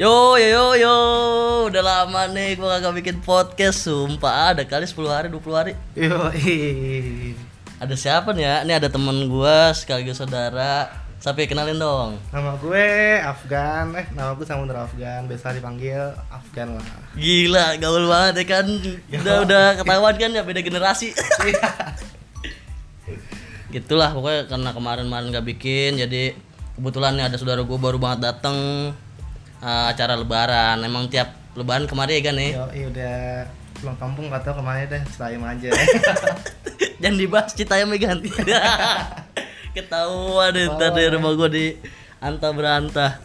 Yo yo yo yo, udah lama nih gua kagak bikin podcast, sumpah ada kali 10 hari 20 hari. Yo, Ada siapa nih ya? Ini ada temen gua sekaligus saudara. Sampai kenalin dong. nama gue Afgan. Eh, nama gue Samudra Afgan. Biasa dipanggil Afgan lah. Gila, gaul banget ya kan. Udah udah ketahuan kan ya beda generasi. Gitulah pokoknya karena kemarin-kemarin gak bikin jadi kebetulan nih ada saudara gua baru banget dateng eh, acara lebaran. Emang tiap lebaran kemarin ya kan nih. Yo, iya udah pulang kampung gak tau ke mana deh, selain aja. Jangan dibahas ceritanya Megan. Ketahuan deh ntar di rumah gua di anta berantah.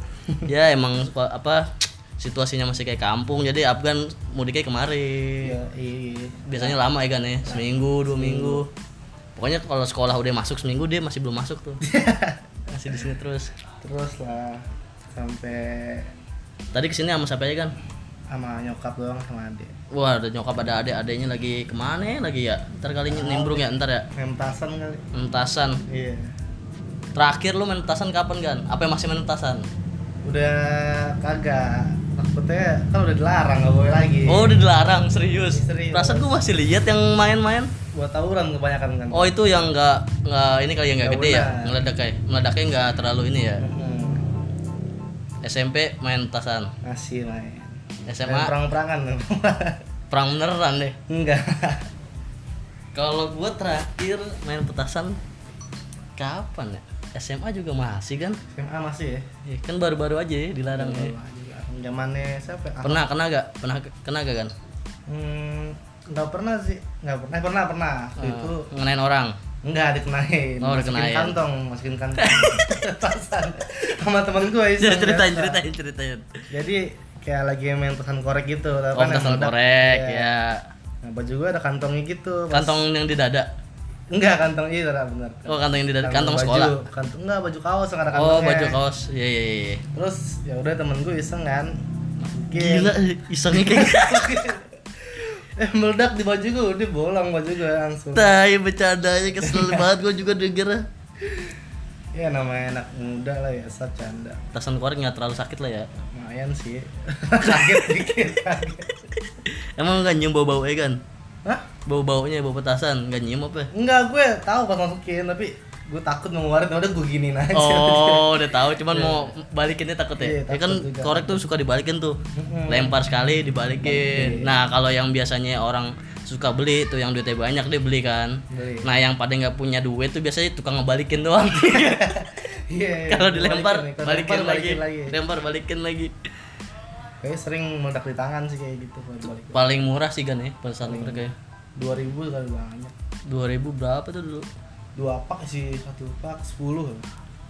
ya emang apa situasinya masih kayak kampung jadi Afgan mudiknya kemarin. Yo, iya. Biasanya lama ya kan ya, seminggu, dua minggu. Pokoknya kalau sekolah udah masuk seminggu dia masih belum masuk tuh. masih di sini terus. Terus lah sampai Tadi ke sini sama siapa aja kan? sama nyokap doang sama adik. Wah, ada nyokap ada adik, adiknya lagi ke mana ya lagi ya? Ntar kali nimbrung ya, ntar ya. Mentasan kali. Mentasan. Iya. Terakhir lu main petasan kapan kan? Apa yang masih main petasan? Udah kagak. Takutnya kan udah dilarang gak boleh lagi. Oh udah dilarang serius. Serius. Perasaan gua masih lihat yang main-main. Buat tawuran kebanyakan kan. Oh itu yang nggak nggak ini kali yang nggak gede ya, meledak kayak meledaknya nggak terlalu ini ya. SMP main petasan, masih main. SMA Main perang-perangan. perang beneran deh. Enggak. Kalau gua terakhir main petasan kapan ya? SMA juga masih kan? SMA masih ya. Ya, kan baru-baru aja ya, dilarang ya. Zamannya siapa? ya? Pernah kena gak? Pernah kena gak kan? Hmm, nggak pernah sih. Nggak pernah. Eh, pernah pernah. Waktu itu ngenain orang. Enggak dikenain. Oh, masukin dikenain. kantong, masukin kantong. Petasan. Sama temen gue iseng, Jadi ceritain, biasa. ceritain, ceritain. Jadi kayak lagi main petasan korek gitu. Oh, kan, petasan meledak. korek Iya. ya. Nah, baju gue ada kantongnya gitu. Pas- Kantong yang di dada. Enggak, kantong iya benar benar. Oh, kantong yang di dada, kantong baju. sekolah. Kantong enggak baju kaos yang ada Oh, kantongnya. baju kaos. Iya, iya, iya. Terus ya udah temen gue iseng kan. Masukin. Gila, isengnya kayak eh meledak di baju gue, udah bolong baju gue langsung. Tai bercandanya kesel banget gue juga denger Ya namanya anak muda lah ya, saat canda. Petasan korek nggak terlalu sakit lah ya Lumayan sih. kaget dikit. Emang nggak nyium bau-bau ya kan? Hah? Bau-baunya, bau petasan, nggak nyium apa? Enggak, gue tahu pas masukin, tapi gue takut mau ngeluarin, udah gue giniin aja. Oh, udah tahu, cuman mau balikinnya takut ya? Iya, ya kan takut juga. korek tuh suka dibalikin tuh. Lempar sekali, dibalikin Nah, kalau yang biasanya orang suka beli tuh yang duitnya banyak dia beli kan Beli. Nah, yang pada nggak punya duit tuh biasanya tukang ngebalikin doang Iya, iya, Kalau dilempar, balikin balikin, lempar, lagi. lagi. Lempar, balikin lagi Kayaknya sering meledak di tangan sih kayak gitu kalau balik. Paling murah sih kan ya, petasan korek ya 2000 kali banyak. 2000 berapa tuh dulu? Dua pak sih, satu pak 10.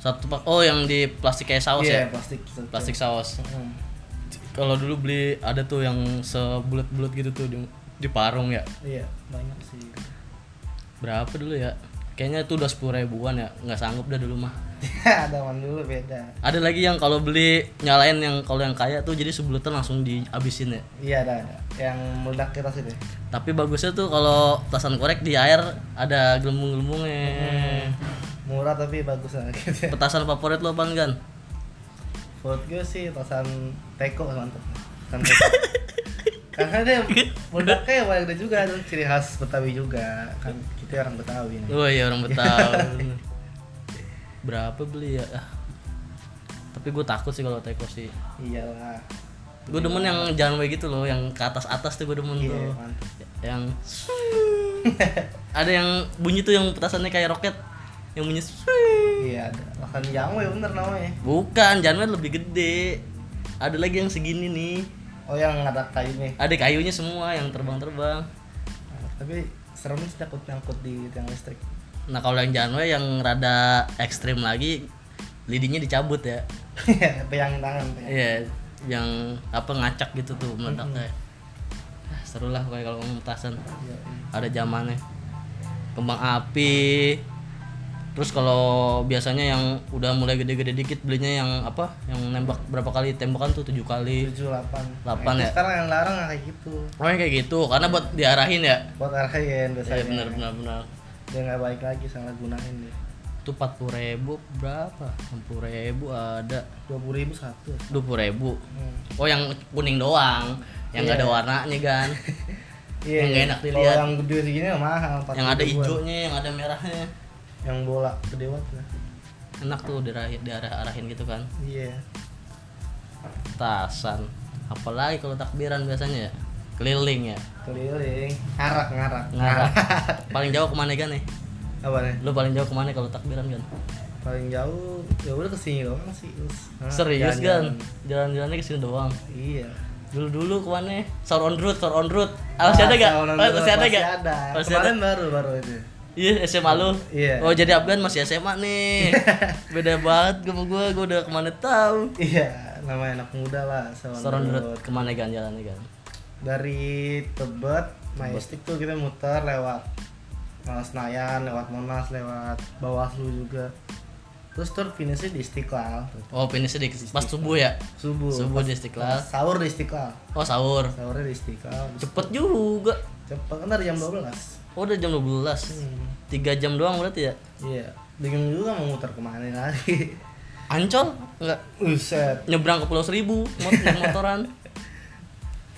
Satu pak. Oh, yang di plastik kayak saus Iya, ya? plastik. Plastik saus. Hmm. Kalau dulu beli ada tuh yang sebulat-bulat gitu tuh di, di parung ya. Iya, banyak sih. Berapa dulu ya? Kayaknya itu udah sepuluh ribuan ya, nggak sanggup dah dulu mah. ada man dulu beda. Ada lagi yang kalau beli nyalain yang kalau yang kaya tuh jadi sebulatan langsung dihabisin ya. Iya ada ada. Yang meledak kita sih deh. Tapi bagusnya tuh kalau petasan korek di air ada gelembung-gelembungnya. Murah tapi bagus lah gitu. Petasan favorit lo apaan kan? Buat gue sih tosan teko mantep. Tosan teko. Karena dia meledaknya paling ada juga tuh ciri khas Betawi juga kan kita orang Betawi nih. Oh iya orang Betawi. Berapa beli ya? Ah. Tapi gue takut sih kalau teko sih. Iyalah. Gue demen yang jangan gitu loh, yang ke atas atas tuh gue demen Iya tuh. Yang ada yang bunyi tuh yang petasannya kayak roket, yang bunyi. Iya ada. Tosan Jango ya bener namanya. Bukan, jangan lebih gede. Ada lagi yang segini nih. Oh yang ada kayu nih. Ada kayunya semua yang terbang-terbang. Tapi serem sih takut nyangkut di tiang listrik. Nah kalau yang Janwe yang rada ekstrim lagi, lidinya dicabut ya. Iya, peyang tangan. Iya, yang apa ngacak gitu tuh meledaknya. Ah, seru lah kayak kalau ngomong petasan. Iya, iya. Ada zamannya. Kembang api. Terus kalau biasanya yang udah mulai gede-gede dikit belinya yang apa? Yang nembak berapa kali tembakan tuh tujuh kali. tujuh delapan Delapan Nah, ya? sekarang yang larang kayak gitu Oh yang kayak gitu, karena buat diarahin ya. buat arahin biasanya Iya benar benar benar. Dia nggak baik lagi salah gunain deh Itu 40 ribu berapa? 60 ribu ada dua puluh ribu satu 20 ribu Hmm. Oh yang kuning doang Yang nggak Iya. ada warnanya kan Iya, Yang nggak iya. enak dilihat. yang gede segini mah mahal. 40 Yang ada hijaunya, yang ada merahnya Yang bola gede banget. Enak tuh diarah- diarah-arahin gitu kan Iya. Tasan Apalagi kalau takbiran biasanya ya Keliling ya Keliling, ngarak ngarak. Ngarah Paling jauh ke mana kan nih? Apa nih? Lu paling jauh ke mana kalau takbiran kan? Paling jauh ya udah ke sini doang sih. Nah, Serius kan? jalan-jalan. Jalan-jalannya ke sini doang Iya. Dulu-dulu ke mana? Saur on route, saur on route Ah, Masih ada gak? Sound on Masih ada gak? Masih ada? Kemarin baru baru itu. Iya SMA lu? Iya. Oh jadi Afgan masih SMA nih Beda banget gue gue, gue udah ke mana tahu Iya, namanya anak muda lah. Sound Saur on on route road. ke mana kan jalannya kan? Dari Tebet, Majestic tuh kita muter lewat uh, Senayan, lewat Monas, lewat Bawaslu juga. Terus tur finishnya di Istiqlal. Oh finishnya di pas subuh ya? Subuh. Subuh di Istiqlal Sahur di Istiqlal. Oh sahur Sahurnya di Istiqlal. Cepet juga Cepet kan dari jam 12. Oh udah jam 12 Hmm. Tiga jam doang berarti ya? Iya. Bingung juga mau muter ke mana lagi. Ancol? Enggak Buset. Nyebrang ke Pulau Seribu mot motoran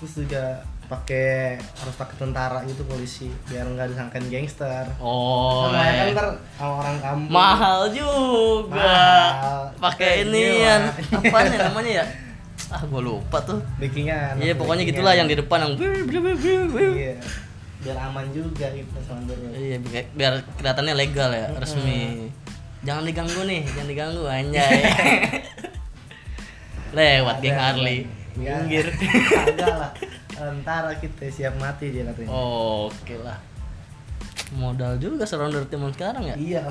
Terus juga pakai harus pakai tentara gitu polisi biar nggak disangkain gangster. Oh Kan kan eh. ntar sama orang kampung. Mahal juga. Pakai Pakai inian nyewa. Apaan ya namanya ya? Ah gua lupa tuh Backingan. Iya pokoknya gitulah yang di depan yang Iya. Biar aman juga gitu sama dulu. Iya bi- biar kelihatannya legal ya, resmi. Jangan diganggu nih, jangan diganggu anjay. Lewat geng Harley. Minggir. Agak lah. Tentara kita siap mati dia katanya. Oke lah. Modal juga surrounder teman sekarang ya. Iya.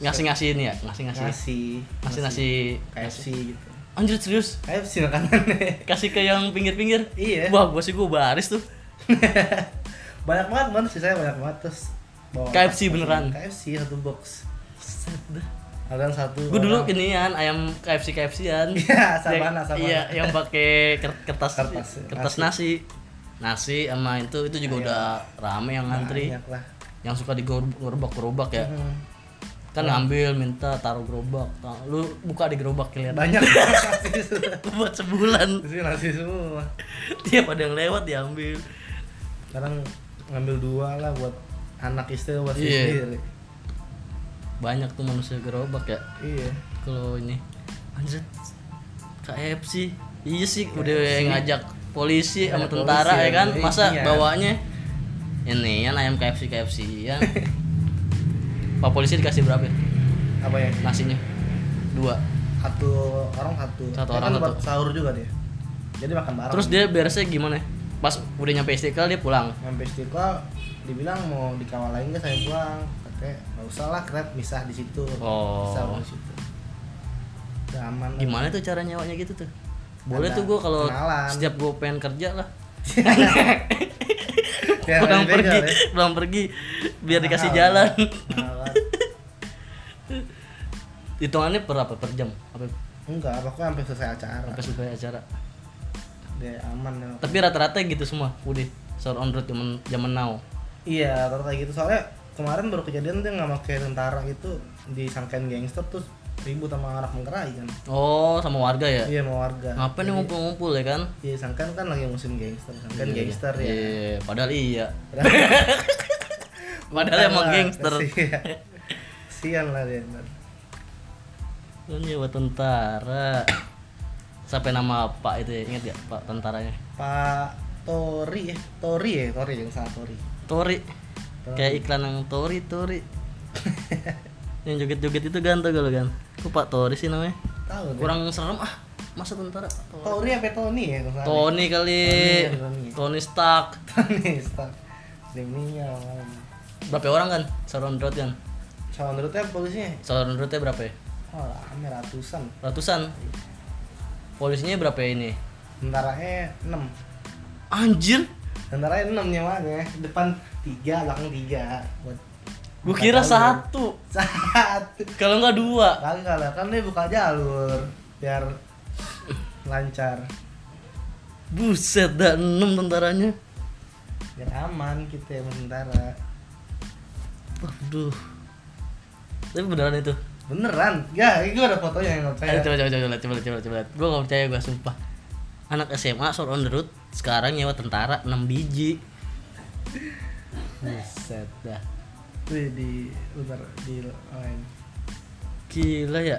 Ngasih-ngasihin ya, ngasih-ngasih. Ngasih. Ngasih-ngasih. KFC gitu. Anjir serius? KFC makanannya. Kasih ke yang pinggir-pinggir. Iya. Wah, gua sih gua baris tuh. banyak banget man sih saya banyak banget terus bawa KFC beneran? KFC satu box Set dah. Ada yang satu Gue dulu orang- inian ayam KFC KFC-an. Iya, sabana, sabana. Iya, yang pakai ker- kertas Kertas, kertas, nasi. Nasi sama itu itu juga Iya. udah rame yang ngantri. banyak lah Yang suka digerobak-gerobak ya. Hmm. Kan ngambil minta taruh gerobak. Tang- Lu buka di gerobak lihat. banyak nasi Buat sebulan. Terus nasi semua Tiap ada yang lewat diambil. sekarang ngambil dua lah buat anak istri buat istri Iya. sendiri Banyak tuh manusia gerobak ya. iya Kalau ini anjir KFC. Iya sih udah KFC. ngajak polisi sama Ngajak tentara polisi, ya kan. ya, Masa iya. bawanya ini kan ayam KFC KFC ya. Pak polisi dikasih berapa ya? apa ya Nasinya? Dua. satu orang satu Satu orang kan satu. sahur juga dia jadi makan bareng Terus dia beresnya gimana? Pas udah nyampe Istiqlal dia pulang. sampai istiqlal dibilang mau dikawal lagi nggak saya pulang katanya nggak usah lah kita misah di situ Oh. misah di situ udah aman lah. Gimana tuh cara nyawanya gitu tuh? Boleh Ada tuh gua kalau setiap gua pengen kerja lah. Pulang beda, pergi, ya. pulang pergi biar dikasih Mahal. jalan. Mahal banget. Hitungannya per apa? Per jam? Apa enggak pokoknya sampai selesai acara sampai selesai acara? dia aman ya. Tapi rata-rata gitu semua, udah sahur on road zaman zaman now. iya kayak gitu soalnya kemarin baru kejadian dia nggak pakai tentara itu disangkain gangster terus ribut sama anak menggerai kan Oh, sama warga ya? iya sama warga Ngapain nih ngumpul-ngumpul ya kan? iya sangkain kan lagi musim gangster sangkain Iya, gangster ya Iya, padahal iya. Padahal- emang gangster. kasihan. Kasihan lah dia. Kan nyewa tentara. Sampai nama Pak itu ya, ingat ya Pak tentaranya? Pak Tori ya Tori ya Tori yang salah Tori Tori. Kayak iklan yang Tori, Tori. yang joget-joget itu ganteng kalau kan. Kok Pak Tori sih namanya? tahu deh. Kurang serem ah. Masa tentara? Tori. Tori apa Tony ya salah. Tony kali. Tony, Tony. Tony Stark. Tony Stark Deminya Berapa orang kan? Saron road kan? Soal menurutnya polisinya Saron roadnya berapa ya? Oh rame ratusan Ratusan. Polisinya berapa ya ini? Tentaranya 6 Anjir. Tentaranya 6 nyawanya Depan 3, belakang 3 Buat Gue kira jalur. satu. Satu Kalau nggak dua. Kagak lah, kan dia buka jalur Biar lancar Buset, dah enam tentaranya. Biar aman kita yang tentara Waduh. Tapi beneran itu. beneran ya itu ada fotonya yang Ayo, percaya coba coba coba coba coba coba. Gue gak percaya gue sumpah. Anak SMA short on the road sekarang nyewa tentara 6 biji. Buset dah. Wih, di bentar di lain Gila ya.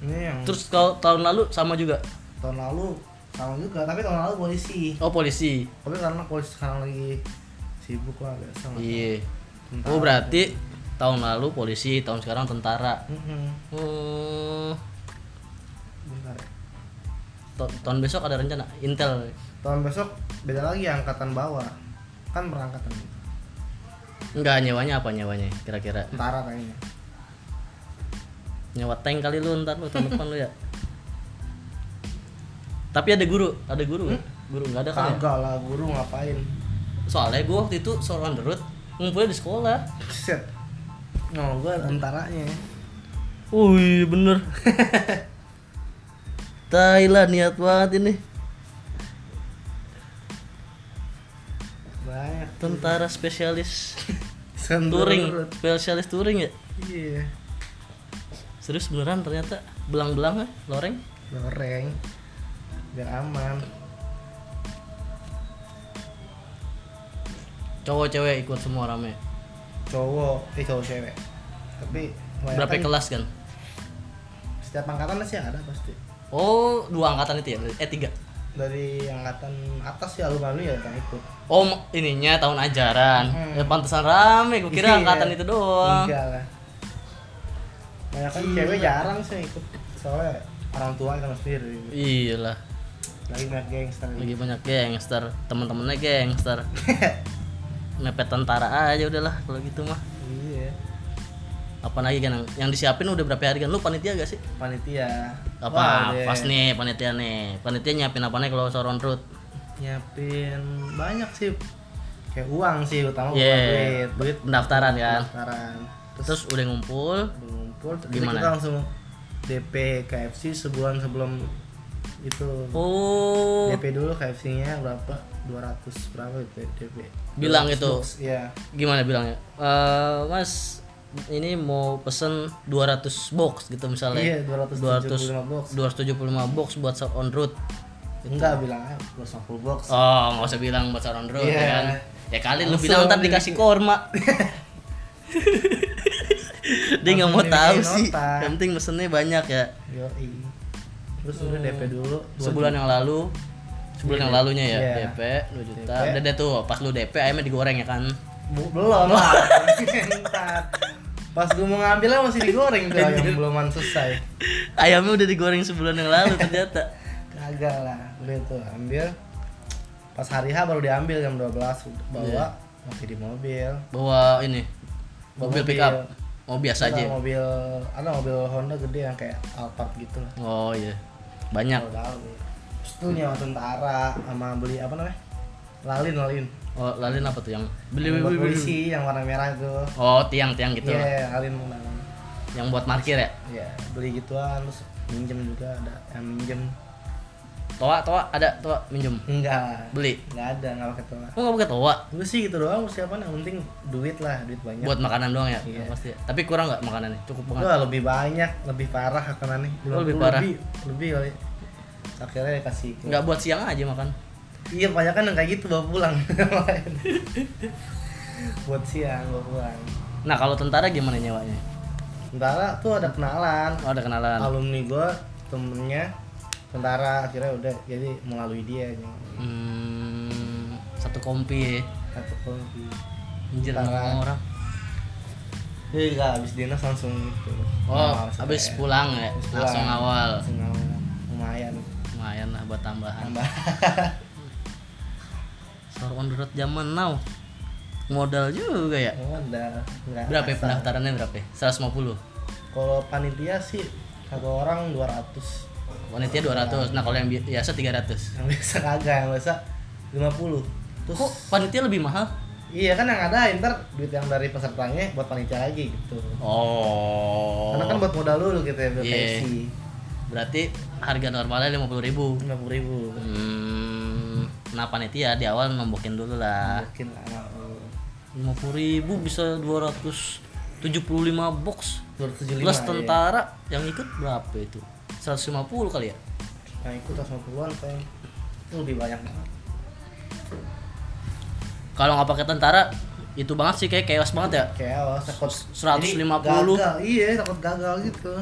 ini yang Terus kalau tahun lalu sama juga. tahun lalu sama juga tapi tahun lalu polisi Oh polisi. tapi karena polisi sekarang lagi sibuk lah biasa nggak Iya. Oh berarti tahun lalu polisi, tahun sekarang tentara. tahu. Mm-mm. Oh, tahun besok ada rencana Intel. tahun besok beda lagi angkatan bawah kan berangkatan Enggak nyewanya apa nyewanya kira-kira? tentara kayaknya Nyewa tank kali lu ntar lu tahun depan lu ya. Tapi ada guru, ada guru. Guru nggak ada kan? ya? kagak lah guru ngapain Soalnya gua waktu itu seorang on the road ngumpulnya di sekolah. set no gue tentaranya Wih bener. Thailand niat banget ini. banyak Tentara spesialis touring, spesialis touring ya. iya. Serius beneran ternyata? Belang-belang ya, loreng. goreng biar aman. Cowok cewek ikut semua rame. cowok. Eh cowok cewek. Tapi Berapa kelas kan? setiap angkatan sih ada pasti Oh, dua angkatan itu ya? Eh tiga. dari angkatan atas ya alumni ya kan ikut Oh, ininya tahun ajaran. Hmm. Ya pantesan rame, gue kira Iya. angkatan itu doang. enggak lah banyak kan cewek jarang sih ikut soalnya orang tua kan sendiri Iya lah, lagi banyak gangster lagi banyak gangster, teman-temannya gangster. Mepet tentara aja udahlah kalau gitu mah. Apa lagi kan yang, yang disiapin udah berapa hari kan? Lu panitia gak sih? panitia Apa? Wah, deh. Pas nih panitia nih. Panitia nyiapin apa nih kalau soron road? nyiapin banyak sih kayak uang sih utama bukan Iya, duit duit pendaftaran kan. pendaftaran terus Terus udah ngumpul, ngumpul terus Gimana? kita langsung DP KFC sebulan sebelum itu oh DP dulu KFC nya berapa 200 berapa itu DP Bilang 200 itu. box, iya gimana bilangnya? Eh, mas ini mau pesen 200 box gitu misalnya. iya 275 box 275 box buat on road. enggak bilang aja 250 box Oh, nggak usah bilang buat on road Iya. ya kan. Ya kali lu bilang ntar di- dikasih korma. Dia nggak mau tahu sih. Yang penting mesennya banyak ya. Yoi. terus udah DP dulu dua Sebulan yang lalu sebulan yang lalunya ya Iya. DP 2 juta. DP. Udah deh tuh pas lu DP ayamnya digoreng ya kan. Belum lah. pas gue mau ngambil lah masih digoreng tuh Anjir. yang belum selesai Ayamnya udah digoreng sebulan yang lalu ternyata. kagak lah udah tuh ambil pas hari H baru diambil jam 12 bawa Iya. masih di mobil Bawa ini Bawa mobil mobil. pick up. Oh biasa aja. mobil ada mobil Honda gede yang kayak Alphard gitu lah Oh iya. Banyak. Tahu terus tuh nyawa tentara sama beli apa namanya lalin lalin Oh, lalin apa tuh yang beli beli, beli, polisi yang warna merah itu Oh, tiang-tiang gitu. iya lalin namanya Yang buat parkir ya. ya beli gituan terus minjem juga ada yang minjem Toa, toa ada toa minjem. enggak Beli. enggak ada enggak pakai toa Oh, nggak pakai toa. gue sih gitu doang persiapan yang penting duit lah duit banyak Buat makanan doang ya? Iya. Pasti. Tapi kurang nggak makanannya? Cukup banget. Wah, lebih banyak lebih parah makanannya Oh, lebih 50 parah. lebih, lebih kali akhirnya kasih Nggak buat siang aja makan. Iya banyak kan yang kayak gitu bawa pulang buat siang bawa pulang Nah, kalau tentara gimana nyewanya? tentara tuh ada kenalan Oh, ada kenalan. alumni gua temennya tentara akhirnya udah jadi melalui dia Hmm, satu kompi ya. satu kompi Anjir orang. Iya enggak habis dinas langsung gitu. Oh, habis pulang ya? pulang. Langsung awal. Langsung awal. Lumayan. Lumayan lah buat tambahan. Tambah. Sore on the road zaman now. Modal juga ya. Modal. Enggak. Berapa ya pendaftarannya berapa? ya? 150. Kalau panitia sih satu orang 200. Panitia 200. Nah, kalau yang bi- biasa 300. Yang biasa kagak, yang biasa 50. Terus Kok panitia lebih mahal? iya kan yang ada ntar duit yang dari pesertanya buat panitia lagi gitu. Oh. Karena kan buat modal dulu gitu ya buat Iya. KFC. Berarti harga normalnya 50.000 ribu. 50 ribu. Hmm, nah panitia di awal nombokin dulu lah. Mungkin lah. mau. 50.000 ribu bisa 200 75 box 275 plus ya. tentara yang ikut berapa itu 150 kali ya Nah ikut 80-an kayak itu lebih banyak banget. kalau nggak pakai tentara itu banget sih kayak chaos banget ya awal takut 150. Jadi gagal, iya takut gagal gitu.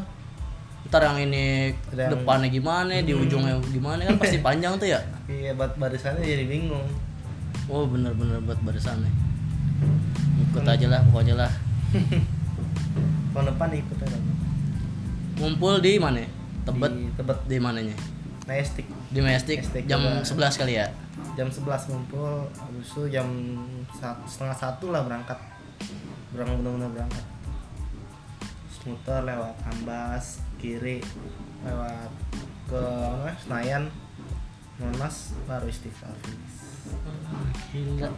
Ntar yang ini yang- depannya gimana di ujungnya gimana kan pasti panjang tuh ya. Iya buat barisannya jadi bingung. oh bener-bener buat barisannya. Ikut aja lah pokoknya lah. Tahun depan ikut aja. ngumpul di mana? Tebet? Di Tebet. Di mananya? Majestic di Majestic Majestic jam juga. 11 kali ya? Jam 11 ngumpul habis itu jam setengah satu lah berangkat. Berangkat benar-benar berangkat muter lewat Ambas kiri lewat ke mana Senayan Monas baru Istiqlal gila.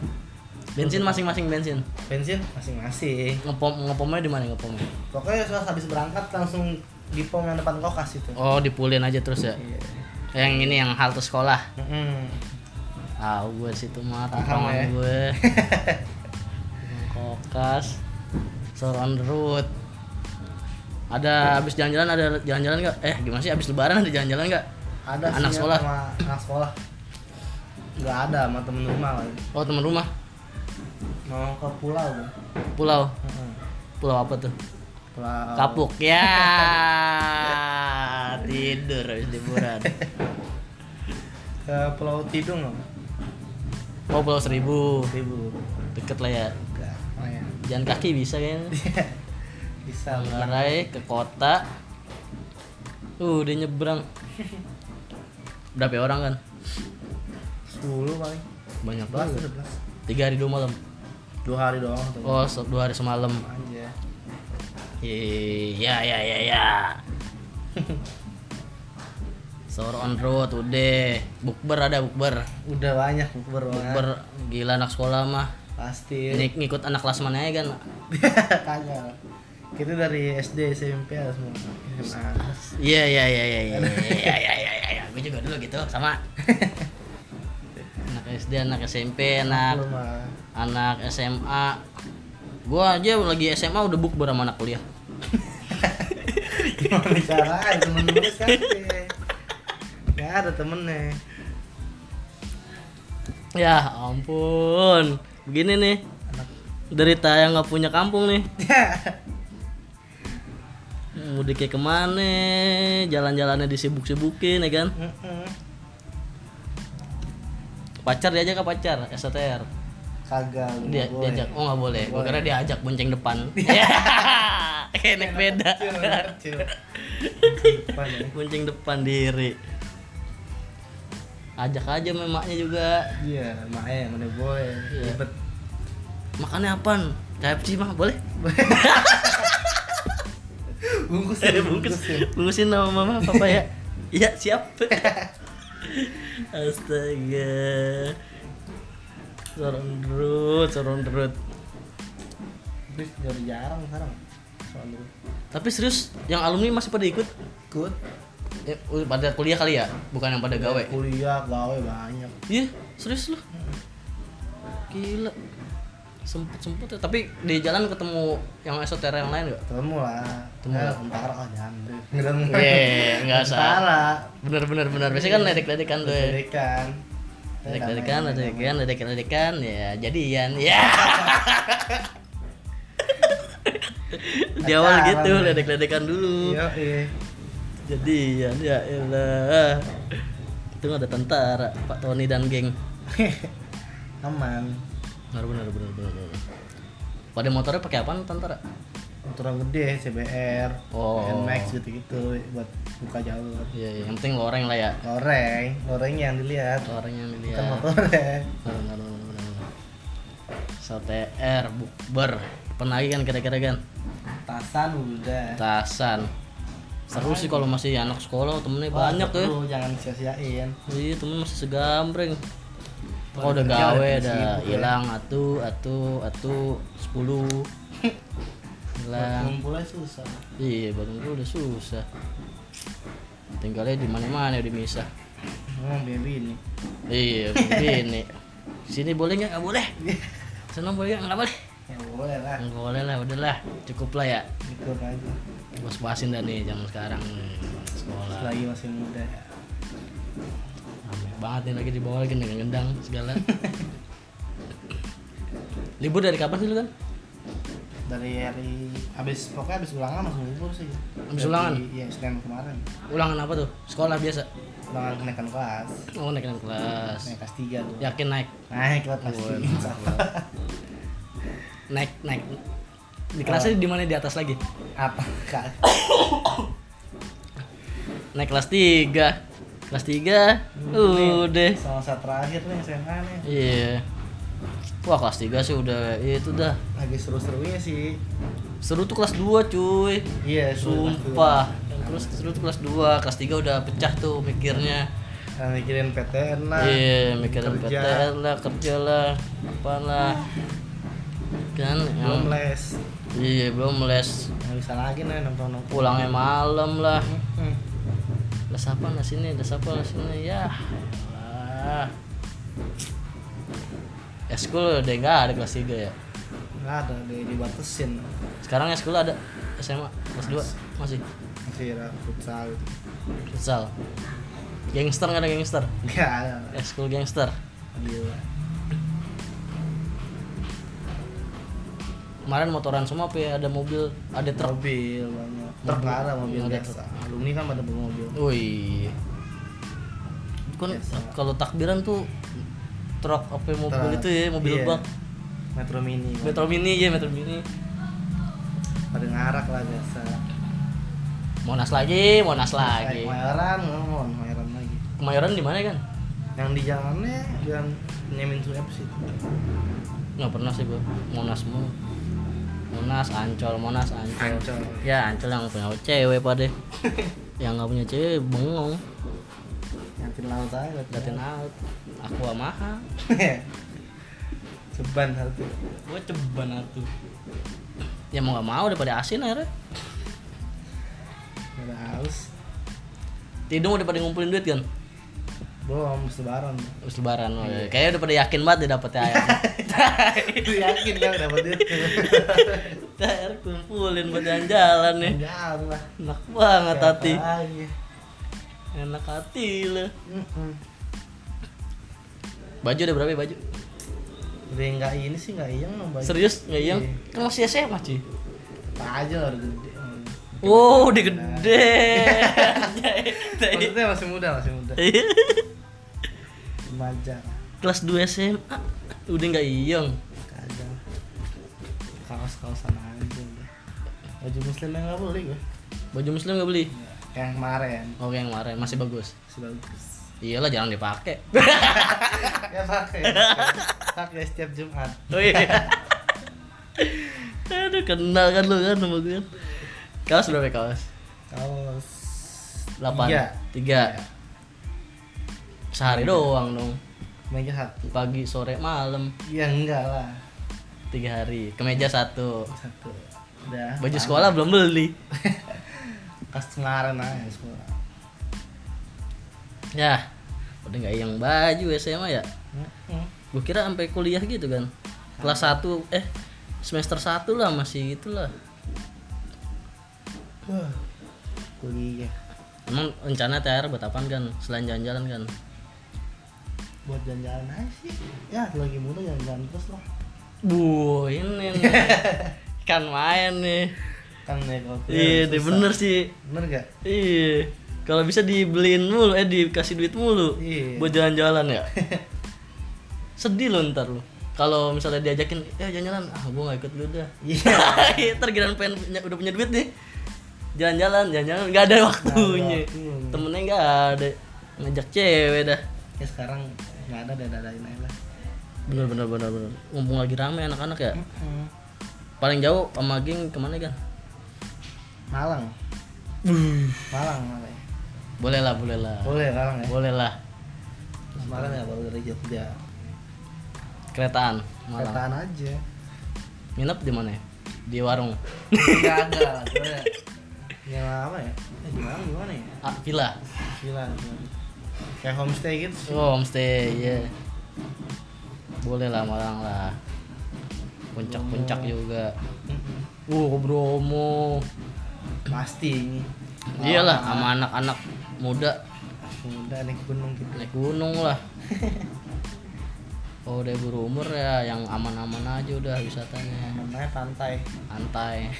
Bensin masing-masing bensin? Bensin masing-masing. Ngepom ngepomnya di mana ngepomnya? Pokoknya setelah habis berangkat langsung di pom yang depan kokas itu. Oh dipulin aja terus ya? Iya. Yang ini yang halte sekolah? Mm-mm. tahu gue situ mah tongkrongan ya. gue. Kokas store on the road ada habis jalan-jalan ada jalan-jalan nggak? Eh gimana sih habis lebaran ada jalan-jalan nggak? Ada Anak sih sekolah? sama anak sekolah. Nggak ada sama temen rumah lagi oh teman rumah? Mau ke pulau? Pulau pulau apa tuh? Pulau kapuk. Ya tidur habis liburan. Ke pulau Tidung loh oh pulau seribu. Ribu deket lah ya. Jalan kaki bisa kayaknya bisa Manggarai ke kota. Uh dia nyebrang. Berapa orang kan 10 paling. Banyak 11 banget. 11 tiga hari dua malam? Dua hari doang tuh. Oh dua hari semalam. Aja iya ya ya ya Sore on road udah. Bukber ada bukber. Udah banyak bukber bukber gila anak sekolah mah. Pasti. Ini ngikut anak kelas mana ya kan kagak kita dari SD SMP ya semua SMA iya iya iya iya iya iya iya iya iya gue juga dulu gitu sama. Anak SD anak SMP anak mah anak SMA gua aja lagi SMA udah bukber sama anak kuliah. Gimana caranya? Temen lu kan Gak ada temennya. Ya ampun. Begini nih. Derita yang nggak punya kampung nih mudiknya ke mana jalan-jalannya disibuk-sibukin ya kan pacar diajak ke pacar STR kagak dia boleh. diajak oh nggak boleh gua Boleh. kira diajak bonceng depan kayak naik beda Kecil, kecil. Depan ya. bonceng depan diri ajak aja memaknya juga Iya, makanya udah boleh. Iya. Ribet. makannya apaan KFC mah boleh Bungkus Eh, bungkus. bungkusin. Sama mama papa ya. Iya siap. Astaga. Soron derut soron derut Terus jadi jarang sekarang. Dulu. tapi serius yang alumni masih pada ikut? Ikut. ya, pada kuliah kali ya? Bukan yang pada gawe? Kuliah, gawe banyak. iya serius lu? Gila sempet sempet ya tapi di jalan ketemu yang esoter yang lain gak Ketemu lah. Ketemu Ya, lah. Tentara oh jangan deh. Nggak Iya, nggak usah. Tentara. bener bener bener biasanya kan ledek ledekan tuh ya. Dedekan. ledek ledekan ledek ledekan ledek ledekan ya jadian ya di awal gitu ledek ledekan dulu Iya, iya. jadian ya elah itu ada tentara Pak Tony dan geng Aman. Benar benar benar benar benar. pada motornya pakai apa tentara Motor yang gede, CBR, Oh. NMAX gitu-gitu buat buka jalur. iya iya yang penting loreng lah ya Loreng, lorengnya yang dilihat. loreng yang Bukan dilihat motornya. benar benar benar. STR bukber pernah lagi kan kira-kira kan Tasan udah. tasan seru sih kalau masih anak sekolah temennya banyak ya Lu jangan sia-siain. iya temen masih segambreng kalau udah gawe udah udah sibuk ya. hilang atu atu atu sepuluh. Hilang. Ngumpulnya susah. iya bangun dulu udah susah. Tinggalnya di mana mana udah misah. Oh, baby ini. iya ini. Sini boleh nggak? Nggak boleh. Sana boleh nggak? Nggak boleh. Ya boleh lah. Nggak boleh lah udahlah cukup lah ya. Ikut aja. Bos basin dah nih zaman sekarang. Sekolah lagi masih muda banget nih lagi di bawah lagi gendang segala. Libur dari kapan sih lu kan dari hari habis pokoknya habis ulangan langsung libur sih. Habis Dari- ulangan? iya senin kemarin. Ulangan apa tuh? Sekolah biasa? Ulangan kenaikan kelas. Oh naik naik kelas. Naik kelas tiga tuh. Yakin naik? Naik lah kelas Oh, tiga naik naik. Di kelasnya di mana? Di atas lagi? Apa? Kak naik kelas 3 kelas 3 udah. sama saat terakhir nih SMA nih. Iya. Wah kelas 3 sih udah itu dah. Lagi seru-serunya sih. Seru tuh kelas 2 cuy. Iya dua. sumpah. Terus seru tuh kelas 2 kelas 3 udah pecah tuh mikirnya. Nah, mikirin PTN lah. Iya mikirin kerja. PTN lah kerja lah apalah kan belum yang les. Iya belum les. Nggak bisa lagi nih nonton nonton pulangnya malam lah. Hmm. Les apa les ini les apa les ini ya. Lah Eskul udah nggak ada kelas 3 ya? Nggak ada di dibatasin. Sekarang Eskul ada? SMA kelas 2 masih. Masih? Ada futsal. Gitu futsal. Gangster nggak ada gangster? Nggak ada. Eskul gangster. Gila. Kemarin motoran semua apa ya? Ada mobil ada truk. Mobil banyak truk nggak ada mobil ada biasa. alumni kan pada bawa mobil. Wih. Kan kalau takbiran tuh truk apa ya, mobil Truk, itu ya mobil iya. bak. Metro mini. Metro mini ya metro mini. Pada ngarak lah biasa. Monas lagi monas lagi. Kemayoran ngomong Kemayoran lagi. Kemayoran di mana kan yang di jalannya jalan Nyemin Suep sih. Nggak pernah sih gua. Monas mulu monas ancol monas ancol. Ancol. ya ancol yang punya cewek pada yang nggak punya cewek bengong. Nyatin laut aja datin out aku mahal Ceban satu. Gua ceban atuh ya mau nggak mau daripada asin akhirnya. Gak ada haus. Tidung udah pada ngumpulin duit kan Belum, mesti lebaran lebaran oh, ya. kayaknya udah pada yakin banget dia dapetnya ayam yakin kan dapat duit Akhirnya kumpulin buat jalan-jalan nih. Jalan lah. Enak banget Siapa hati. lagi? enak hati lah baju udah berapa ya baju? Udah nggak ini sih nggak iyeng dong baju. Serius nggak yang? Iya. kan masih SMA cuy. Apa aja lah gede. Wow udah gede. Maksudnya masih muda, masih muda Remaja. Kelas 2 SMA udah nggak iyong Kadang Kaos-kaosan aja udah. Baju muslim yang nggak beli gue. Baju muslim nggak beli? Yang kemarin. Oke yang kemarin. Masih bagus? Masih bagus. Iyalah jarang dipakai. Ya pakai Pakai. Setiap Jumat. Oh iya. Aduh kenal kan lu kan sama gue kaos berapa kaos? Kaos delapan. Tiga. Sehari doang dong. Meja satu. Pagi sore malam. Ya enggak lah. Tiga hari. Kemeja satu. Satu. Udah baju sekolah belum beli. Pas kemarin aja sekolah. Ya udah nggak yang baju SMA ya? Mm-mm. gue kira sampai kuliah gitu kan. Kelas 1 eh semester 1 lah masih gitulah kuliah. Emang rencana THR buat apaan kan? Selain jalan-jalan kan buat jalan-jalan aja sih. Ya lagi muda jalan-jalan terus lah. Bu ini nih. Kan main nih. Kan kuliah iya deh bener sih. Bener gak iya. Kalau bisa dibeliin mulu eh dikasih duit mulu Iya. buat jalan-jalan ya? Sedih lo ntar lo kalau misalnya diajakin ya jalan-jalan. Ah gue gak ikut lu dah. Iya. Ntar kirain pengen punya, udah punya duit nih. Jalan-jalan jalan-jalan. Nggak ada waktunya. waktunya. temennya nggak ada. Ngajak cewek dah. Ya sekarang nggak ada dada dadain aja lah. Bener bener bener bener. Mumpung lagi rame anak-anak ya? Mm-mm. paling jauh sama geng ke mana kan Malang. Malang Malang boleh lah boleh lah. Boleh Malang ya? Boleh lah. Malang ya baru dari Jogja. Keretaan malam Keretaan aja. Nginep di mana ya? di warung. Nggak ada sebenarnya yang apa ya? Eh, di Malang gimana ya? Ah, villa. Villa gimana? Kayak homestay gitu sih. Oh homestay iya. Boleh lah malang lah. Puncak-puncak juga. Mm-mm. uh ke Bromo. Pasti ini. Iyalah sama anak-anak muda. Udah naik gunung gitu. Naik gunung lah. Kalau udah berumur ya yang aman-aman aja udah wisatanya. Namanya pantai. Santai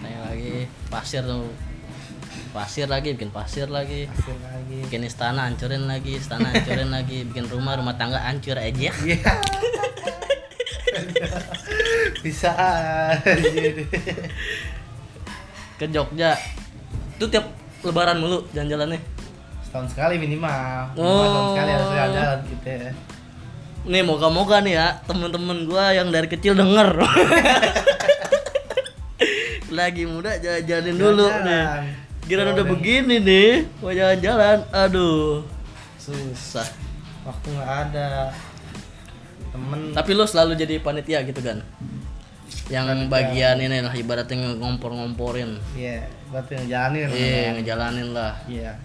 santai lagi pasir tuh pasir lagi bikin pasir lagi. Pasir lagi. Bikin istana hancurin lagi istana hancurin lagi. Bikin rumah rumah tangga hancur aja. Iya. Bisa ke Jogja. Tuh tiap lebaran mulu jalan-jalannya. Setahun sekali minimal. Oh. Minimal setahun sekali harus jalan gitu ya. Nih moga-moga nih ya temen-temen gua yang dari kecil denger. Lagi muda jalan-jalanin dulu nih. Kira udah begini nih mau jalan-jalan aduh. Susah. Waktu nggak ada temen. Tapi lu selalu jadi panitia gitu kan? Yang Panitia. bagian ini lah ibaratnya ngompor-ngomporin. Iya berarti ngejalanin iya ngejalanin lah. Iya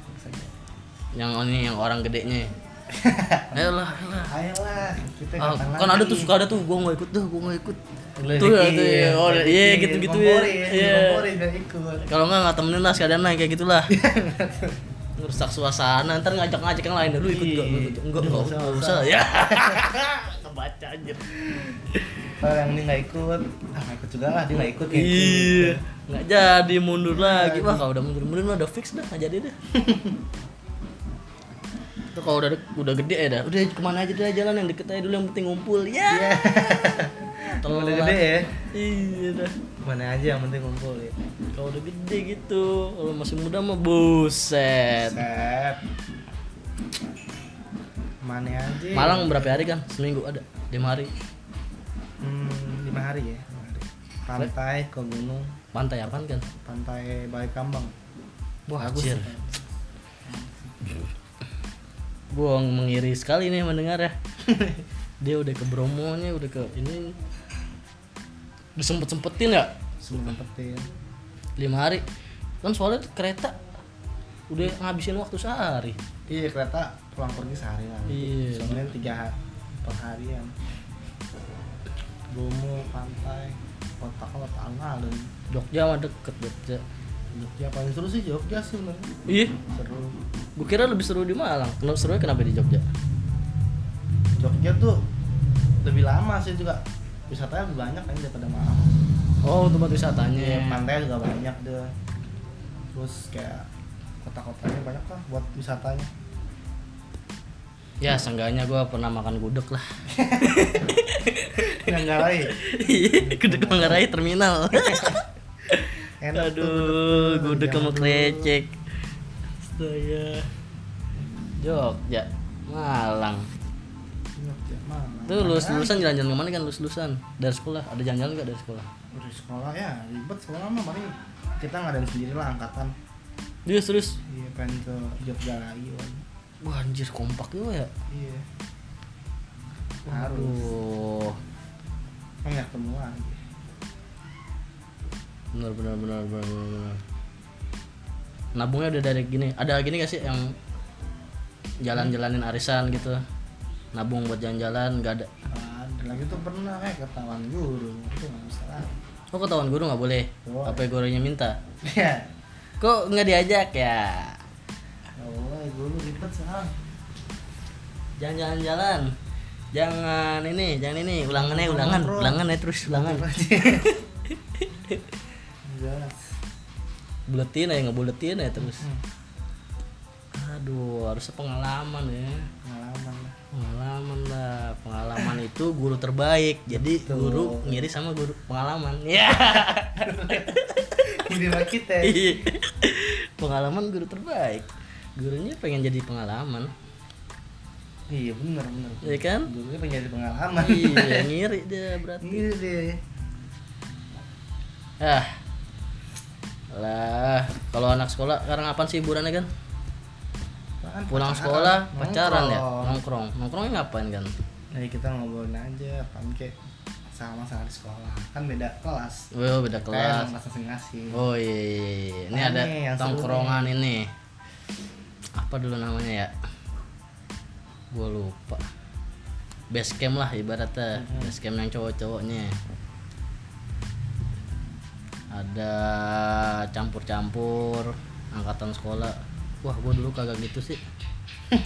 yang ini yang orang gedenya ayolah ayolah. Ayolah kita kapan kan ada tuh suka ada tuh gua nggak ikut dah gua nggak ikut. Tuh ya, tuh ya. oh iya gitu gitu ya. iya. kalau nggak nggak temenin lah sekalian naik kayak gitulah. Ngerusak suasana ntar ngajak ngajak yang lain. Lu ikut gak enggak enggak Nggak usah, enggak usah ya. Kebaca anjir kalau yang ini nggak ikut ah nggak ikut juga lah dia nggak ikut iya. Nggak jadi mundur lagi. Wah kalau udah mundur mundur udah fix dah nggak jadi deh itu kalau udah udah gede ya dah udah ke mana aja dah jalan yang deket aja dulu yang penting ngumpul. Ya. Iya. Kalau udah gede ya? Iya dah. Mana aja yang penting kumpul ya? Kalau udah gede gitu kalau masih muda mah buset. Set mana aja? Malang berapa hari kan? Seminggu ada lima hari. Hmm, lima hari ya? Pantai ke gunung. Pantai apaan kan pantai Balik Kambang. Wah, bagus. Gua mengiri sekali nih mendengar ya. Dia udah ke Bromonya udah ke ini. Disempet sempetin ya semua nempetin lima hari. Kan soalnya kereta udah ngabisin waktu sehari. Iya kereta pulang pergi sehari lah. Iya. soalnya tiga hari per harian. Bromo pantai kota kota alun Jogja mah deket Jogja Jogja paling seru sih Jogja sih bener iya. Seru. Gua kira lebih seru di Malang. Kenapa serunya kenapa di Jogja? Jogja tuh lebih lama sih juga. Wisatanya lebih banyak kan daripada Malang. Oh tempat Iya, wisatanya pantai juga banyak deh. Terus kayak kota-kotanya banyak lah buat wisatanya. Ya seenggaknya gua pernah makan gudeg lah. Lain Iya, gudeg Manggarai terminal enak Aduh, gudeg sama dulu. krecek. Astaga. Jogja, Malang. Jogja, Malang. Tuh lulus lulusan jalan-jalan ke mana kan lulus lulusan? Dari sekolah ada jalan-jalan nggak dari sekolah? Udah sekolah ya ribet sekolah mah paling kita ngadain sendiri lah angkatan. Iya terus iya pengen ke Jogja lagi wah anjir kompak juga ya? Iya. Harus Aduh. Kan nggak ketemu lagi benar benar benar benar benar, nabungnya udah dari gini. Ada gini gak sih yang jalan-jalanin arisan gitu? Nabung buat jalan-jalan nggak ada. Ada lagi tuh pernah eh ketahuan guru. Itu nggak bisa lagi oh ketahuan guru nggak boleh? Boleh. apa gurunya minta? Ya kok nggak diajak ya? Allah guru ribet sekarang jangan jalan jalan jangan ini. Jangan ini ulangannya ulangan. Ulangan ya terus ulangan jelas. Buletin aja nggak buletin ya terus. Hmm, aduh harusnya pengalaman ya. Pengalaman lah. Pengalaman lah. Pengalaman itu guru terbaik. Jadi Betul. guru ngiri sama guru pengalaman. Ya lah kita. Iya. pengalaman guru terbaik. Gurunya pengen jadi pengalaman. Iya bener bener ya kan? Gurunya pengen jadi pengalaman. Iya ngiri dia berarti. Ini deh ah lah kalau anak sekolah sekarang apa sih hiburannya kan pulang Pacaran, sekolah pacaran ya? Nongkrong. nongkrong nongkrongnya ngapain kan Jadi kita ngobrolin aja apaan kayak sama sama di sekolah. Kan beda kelas. Wah beda Kayak kelas. kelas masing-masing. Oh iya, iya, iya. ini ada tongkrongan ini. Apa dulu namanya ya? Gua lupa. Base camp lah ibaratnya. Mhm. base camp yang cowok-cowoknya ada campur-campur angkatan sekolah. Wah gua dulu kagak gitu sih.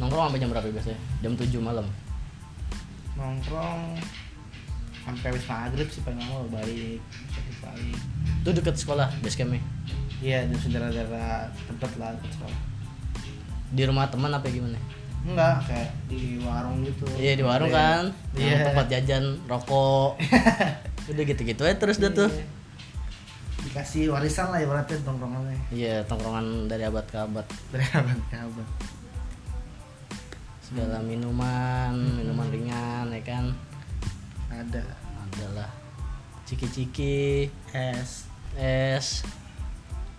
Nongkrong sampai jam berapa biasanya? Jam 7 malam. Nongkrong sampai habis maghrib sih pengen mau balik balik. Itu deket sekolah base campnya? Iya di saudara-saudara tempat lah dekat sekolah. Di rumah teman apa gimana? Enggak kayak di warung gitu. Iya di warung kan. Iya. tempat jajan rokok udah gitu-gitu aja terus dah tuh. Iya. dikasih warisan lah ibaratnya tongkrongannya. Iya tongkrongan dari abad ke abad. Dari abad ke abad. Segala minuman minuman ringan ya kan? Ada. Adalah ciki-ciki. Es. Es.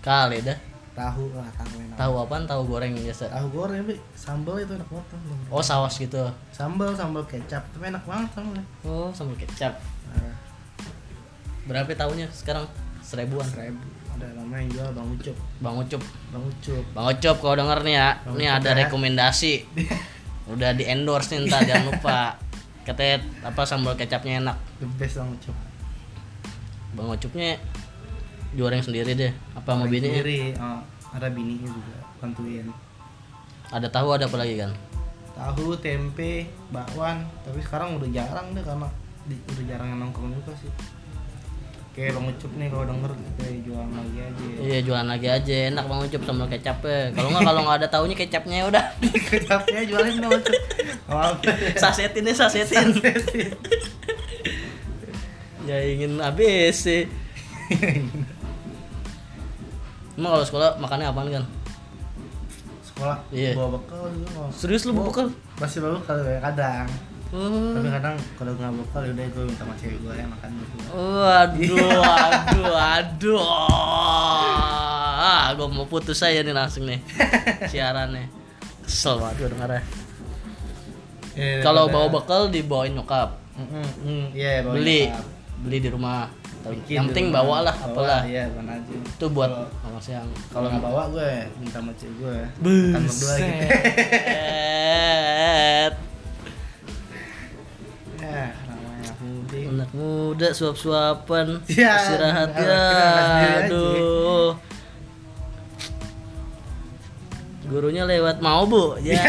Kali dah. Tahu lah tahu enak. Tahu apaan? Tahu goreng biasa. Tahu goreng tapi sambal itu enak banget tuh oh saus gitu. Sambal sambal kecap tapi enak banget sambalnya oh sambal kecap. Nah, berapa tahunya sekarang? Seribuan. Seribu. Ada namanya yang jual bang ucup. Bang ucup. Bang ucup. Bang ucup kalau denger nih ya Bang ini Ucup ada ya. rekomendasi. Udah di endorse nih ntar jangan lupa. Katanya apa sambal kecapnya enak. The best bang ucup. Bang ucupnya goreng sendiri deh. Apa mau bini sendiri oh, ada bininya juga bantuin. Ada tahu ada apa lagi kan tahu tempe bakwan tapi sekarang udah jarang deh karena di, udah jarang yang nongkrong juga sih kayak bang ucup nih kalau denger kayak jualan lagi aja. Iya jualan lagi aja. Enak bang ucup sambal kecapnya. Kalau nggak kalau nggak ada tahunya kecapnya ya udah. Kecapnya jualin bang ucup. Oh, sasetin deh sasetin. Ya ingin habis sih. Emang kalau sekolah makannya apaan kan sekolah? Iya. bawa bekal juga serius lu bekal? Masih bawa bekal ya kadang oh. tapi kadang kalau nggak bekal udah gue minta sama cewek gue yang makan berdua Waduh, aduh, aduh. Ah, gue mau putus aja nih langsung nih siarannya. Kesel banget gue dengarnya. Eh, Kalau daripada- bawa bekal dibawain nyokap, Mm, mm, mm, iya bawa beli, nyokap. beli di rumah. Bikin Yang penting bawa lah, apalah. iya bukan aja Itu buat Kalau- siang. kalau nggak bawa gue minta sama cewek gue makan berdua gitu. ya namanya mudik Anak muda suap-suapan, Ya, istirahat kita ya. sendiri aja. Aduh. Gurunya lewat mau bu, ya.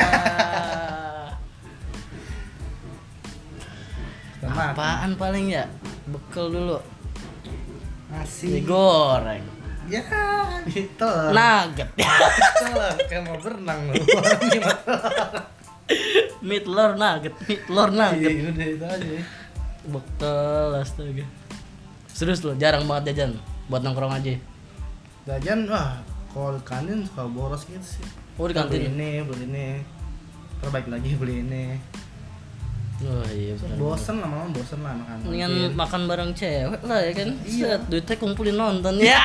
sama Apaan paling ya? Bekal dulu. nasi goreng. ya itu Nugget. itu kayak mau berenang loh Mie telur nugget, mie telur nugget. Iya, udah itu aja Bekal astaga. Serius loh, jarang banget jajan buat nongkrong aja. jajan wah kalau di kantin suka boros gitu sih Oh di beli kantin. ini beli ini terbaik lagi beli ini Oh iya benar. bosen lama-lama bosen lah makan Mendingan makan bareng cewek lah ya kan. Set, duitnya kumpulin nonton ya.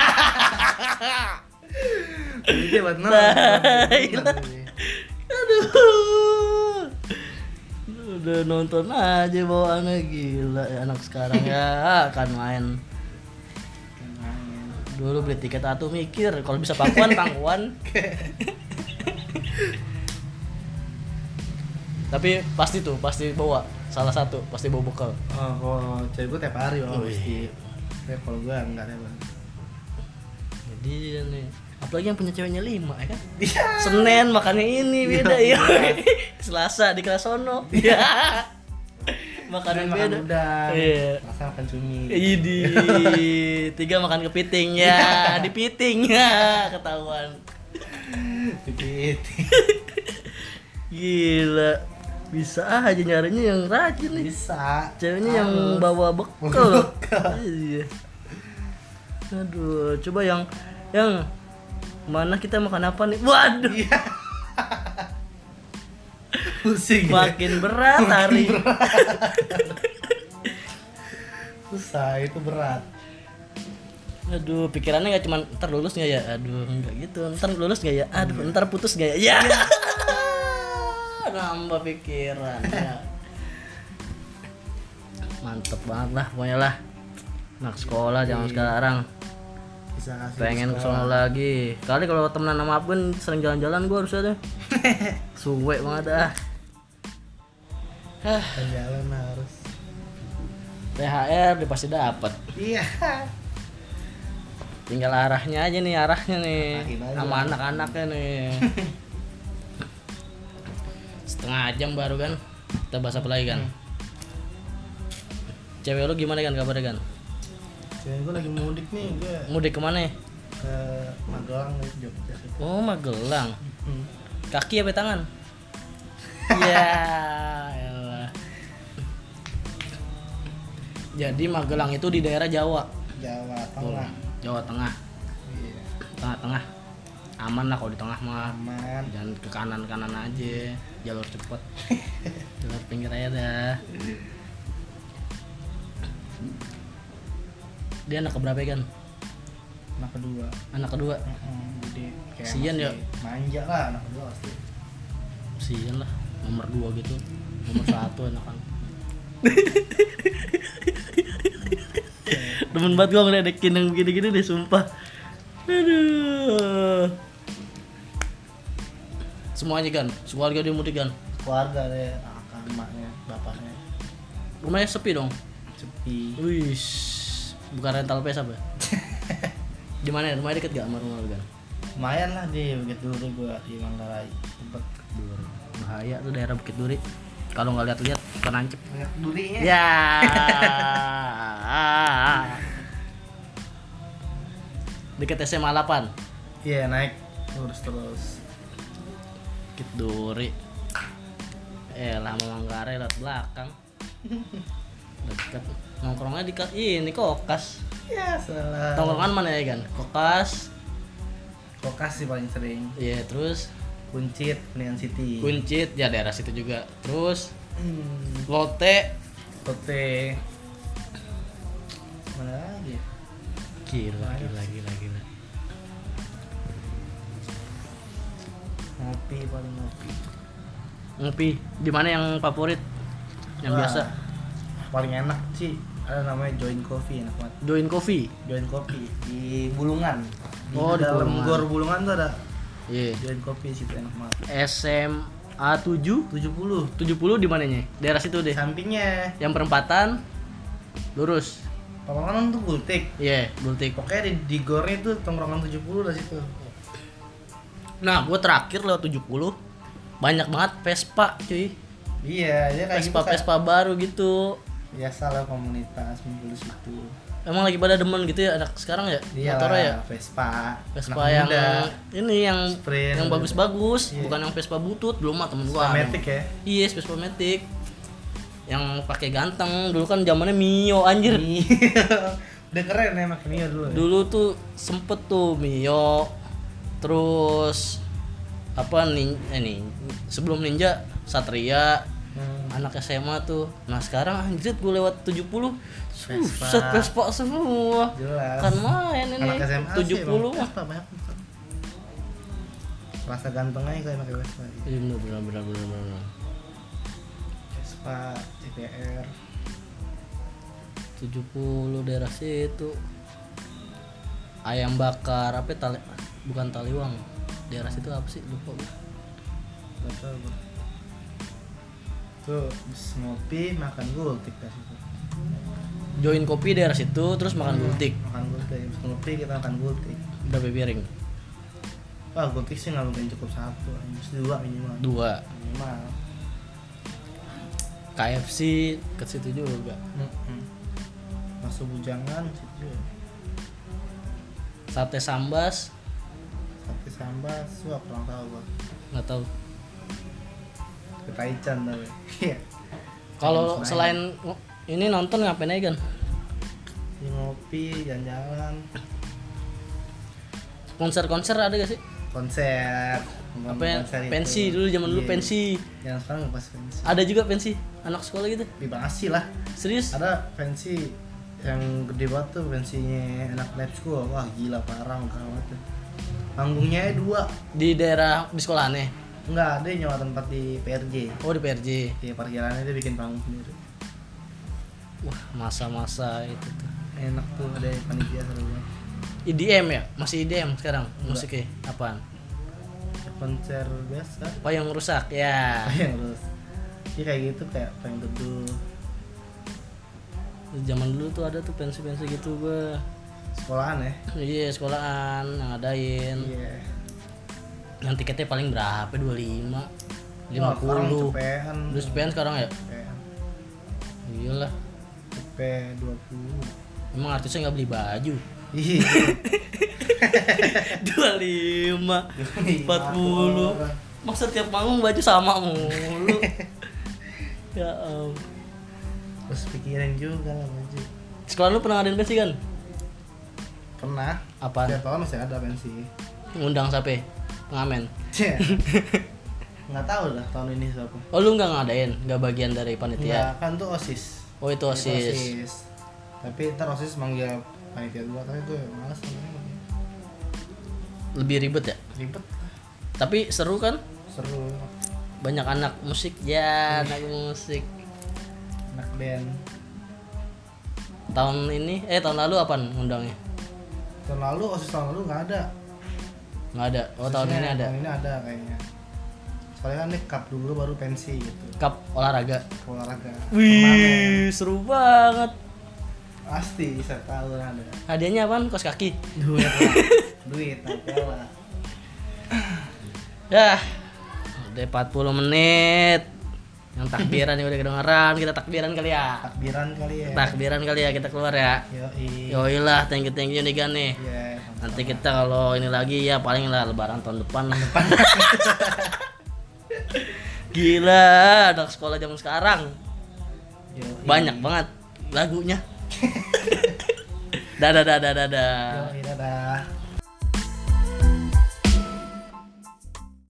Duitnya buat Nah, nonton. iya. Aduh. Udah nonton aja bawaannya gila ya anak sekarang ya akan main. Dulu beli tiket atuh mikir kalau bisa pangkuan pangkuan. Tapi pasti tuh pasti bawa salah satu pasti bawa bekal. Oh, kalau cewek gue tiap hari Oh, oh, pasti. Ya kalau gue enggak deh bang. Jadi nih apalagi yang punya ceweknya lima ya kan? Iya. Senin makannya ini beda ya Selasa di kelas sono. Ya makanan Makan beda. udang. iya. Masa makan cumi. Idi. Tiga makan kepiting ya di piting. Ya ketahuan Pipit. gila. Bisa aja nyarinya yang rajin nih. Bisa. ceweknya yang bawa bekal. Iya. Aduh coba yang yang mana kita makan apa nih? Waduh. Iya. Pusing. ya. makin berat hari. Susah itu berat. aduh pikirannya nggak cuma ntar lulus nggak ya? Aduh nggak gitu. Ntar lulus nggak ya? Aduh ntar putus nggak ya? Ya nambah pikiran ya. mantep banget lah pokoknya lah. Anak sekolah zaman sekarang Bisa kasih pengen ke sekolah. sono lagi. Kali kalau temenan sama Abun sering jalan-jalan gue harusnya deh suwe banget ah Hah, Kan jalan harus. THR dia pasti dapat iya. Tinggal arahnya aja nih arahnya nih. Sama anak-anaknya nih. Setengah jam baru kan kita bahas apa lagi kan cewek lu gimana kan kabarnya kan cewek gue lagi mudik nih gue mudik ke mana ya? ke Magelang nih Jogja situ oh Magelang. Hmm. kaki apa tangan? Ya elah. jadi Magelang itu di daerah Jawa? Jawa Tengah. Jawa Tengah. Iya. Tengah-tengah. Aman lah kalau di tengah mah. Aman. Jangan ke kanan kanan aja jalur cepet. Jalur pinggir aja dah dia anak keberapa ya, kan anak kedua. Anak kedua? Heeh, jadi kayak Sian ya. manja lah anak kedua pasti. Sian lah nomor dua gitu. Nomor satu enak kan demen banget gua ngeledekin yang begini-gini deh sumpah. Aduh. Semuanya kan keluarga dia mudik kan keluarga deh kakak emaknya bapaknya. Rumahnya sepi dong? Sepi. Wih, bukan rental PS apa? di mana? ya? Rumahnya deket gak sama rumah lu kan? lumayan lah di Bukit Duri gua di Manggarai tempat Bahaya tuh daerah Bukit Duri. Kalau nggak lihat-lihat bukan nancep. banyak durinya Ya. Deket SMA 8. iya naik terus terus Bukit Duri. Eh lah sama Manggarai lewat belakang. Deket. Nongkrongnya di ini kokas. ya salah Nongkrongan mana ya kan? Kokas. kokas sih paling sering Iya terus kuncit Kuningan City Kuncit ya daerah situ juga. Terus hmm. Lote Tote mana lagi ya? gila gila gila gila. ngopi paling ngopi Ngopi di mana yang favorit? Yang Wah, biasa paling enak sih ada namanya Join Coffee enak banget Join Coffee. Join Coffee di Bulungan di Oh, di dalam Bulungan. gor Bulungan tuh ada Iya. Join Coffee situ enak banget SMA 7 70 70 di mananya? Daerah situ deh. sampingnya Yang perempatan lurus. Pamangan tuh gultik Iya, Gultik. pokoknya di, di gornya tuh tongkrongan 70 lah situ Nah, gue terakhir lewat 70 banyak banget Vespa, cuy. iya dia kayak Vespa gitu Vespa baru gitu. Biasa lah komunitas di situ Emang lagi pada demen gitu ya anak sekarang ya? Iya Motornya ya? Vespa Vespa Anak yang muda. ini yang Sprint. yang bagus-bagus, Iya. bukan yang Vespa butut, belum mah temen gua. Matic ya Iya, Vespa Matic. Yang pakai ganteng, dulu kan zamannya Mio anjir. udah keren ya makin Mio dulu ya. Dulu tuh sempet tuh Mio. Terus apa nin eh, nin- sebelum Ninja Satria. Anak SMA tuh. Nah, sekarang anjir gue lewat 70 Vespa. Set Vespa semua. jelas Kan main ini. anak SMA 70 sih. Vespa banyak banget. rasa ganteng aja kayak pakai Vespa Iya bener bener bener bener bener. Vespa CPR 70 daerah situ ayam bakar apa ya, tali bukan taliwang daerah situ apa sih lupa gue Tuh habis ngopi makan gultik dah situ. Join kopi daerah situ terus makan gultik. makan gultik. Habis ngopi kita makan gultik. Berapa piring wah gultik sih nggak mungkin cukup satu harus dua minimal. Dua. Minimal. KFC ke situ juga. Mm-mm. masuk bujangan situ sate sambas. Sate sambas wah kurang tahu gua. Nggak tahu ke Taichan tapi. Iya. Kalau Selain- ini nonton ngapain aja kan ngopi jalan-jalan. Konser-konser ada gak sih? Konser. Apa ya konser itu. pensi dulu zaman dulu Iya. pensi. Yang sekarang pas pensi. Ada juga pensi anak sekolah gitu? Di Bekasi lah. Serius? Ada pensi yang gede banget tuh pensinya anak lab school. Wah gila parah banget tuh. panggungnya dua. Di daerah di sekolahannya enggak ada nyawa tempat di PRJ oh di PRJ di parkirannya dia bikin panggung sendiri. Wah masa-masa itu tuh. Enak tuh ada panitia seru banget. IDM ya? Masih IDM sekarang musiknya? Apaan? Konser biasa. Apa yang rusak ya. Yang terus Iya kayak gitu kayak pengen teduh. Zaman dulu tuh ada tuh pensi-pensi gitu gua. Sekolahan ya? Iya sekolahan yang ngadain. Iya yang tiketnya paling berapa 25 Wah, sekarang 50 cepean Terus pen sekarang ya? cepean Iyalah. cepet 20 Emang artisnya nggak beli baju. iya 25 40 Masa tiap manggung baju sama mulu. ya am. terus pikirin juga lah baju Sekolah lu pernah ngadain pensi kan? pernah Apa? tiap tahun masih ada pensi Ngundang siapa? Pengamen. Nggak tahu lah tahun ini siapa Oh lu nggak ngadain? Nggak bagian dari panitia? Enggak, kan tuh osis Oh itu Itu osis. tapi ntar osis manggil panitia dua tapi gue malas Lebih ribet ya? ribet Tapi seru kan? seru Banyak anak musik ya, anak musik. anak band Tahun ini, eh tahun lalu apa ngundangnya? tahun lalu osis tahun lalu nggak ada Nggak ada. Oh tahun ini ada. tahun ini ada kayaknya soalnya kan ini cup dulu baru pensi gitu Cup olahraga. olahraga Wih, seru banget. pasti saya tahu ada Hadiahnya apaan? Kos kaki. duit lah duit lah Ya. Udah 40 menit. Yang takbiran yang udah kedengeran, kita takbiran kali ya. takbiran kali ya Takbiran kali ya kita keluar ya. Yoi. Yoi lah, thank you thank you nih Gan nih. Iya, Nanti kita kalau ini lagi ya paling lah lebaran tahun depan. Gila, anak sekolah zaman sekarang Yoi. banyak banget lagunya. dadah dadah dadah. Yoi, dadah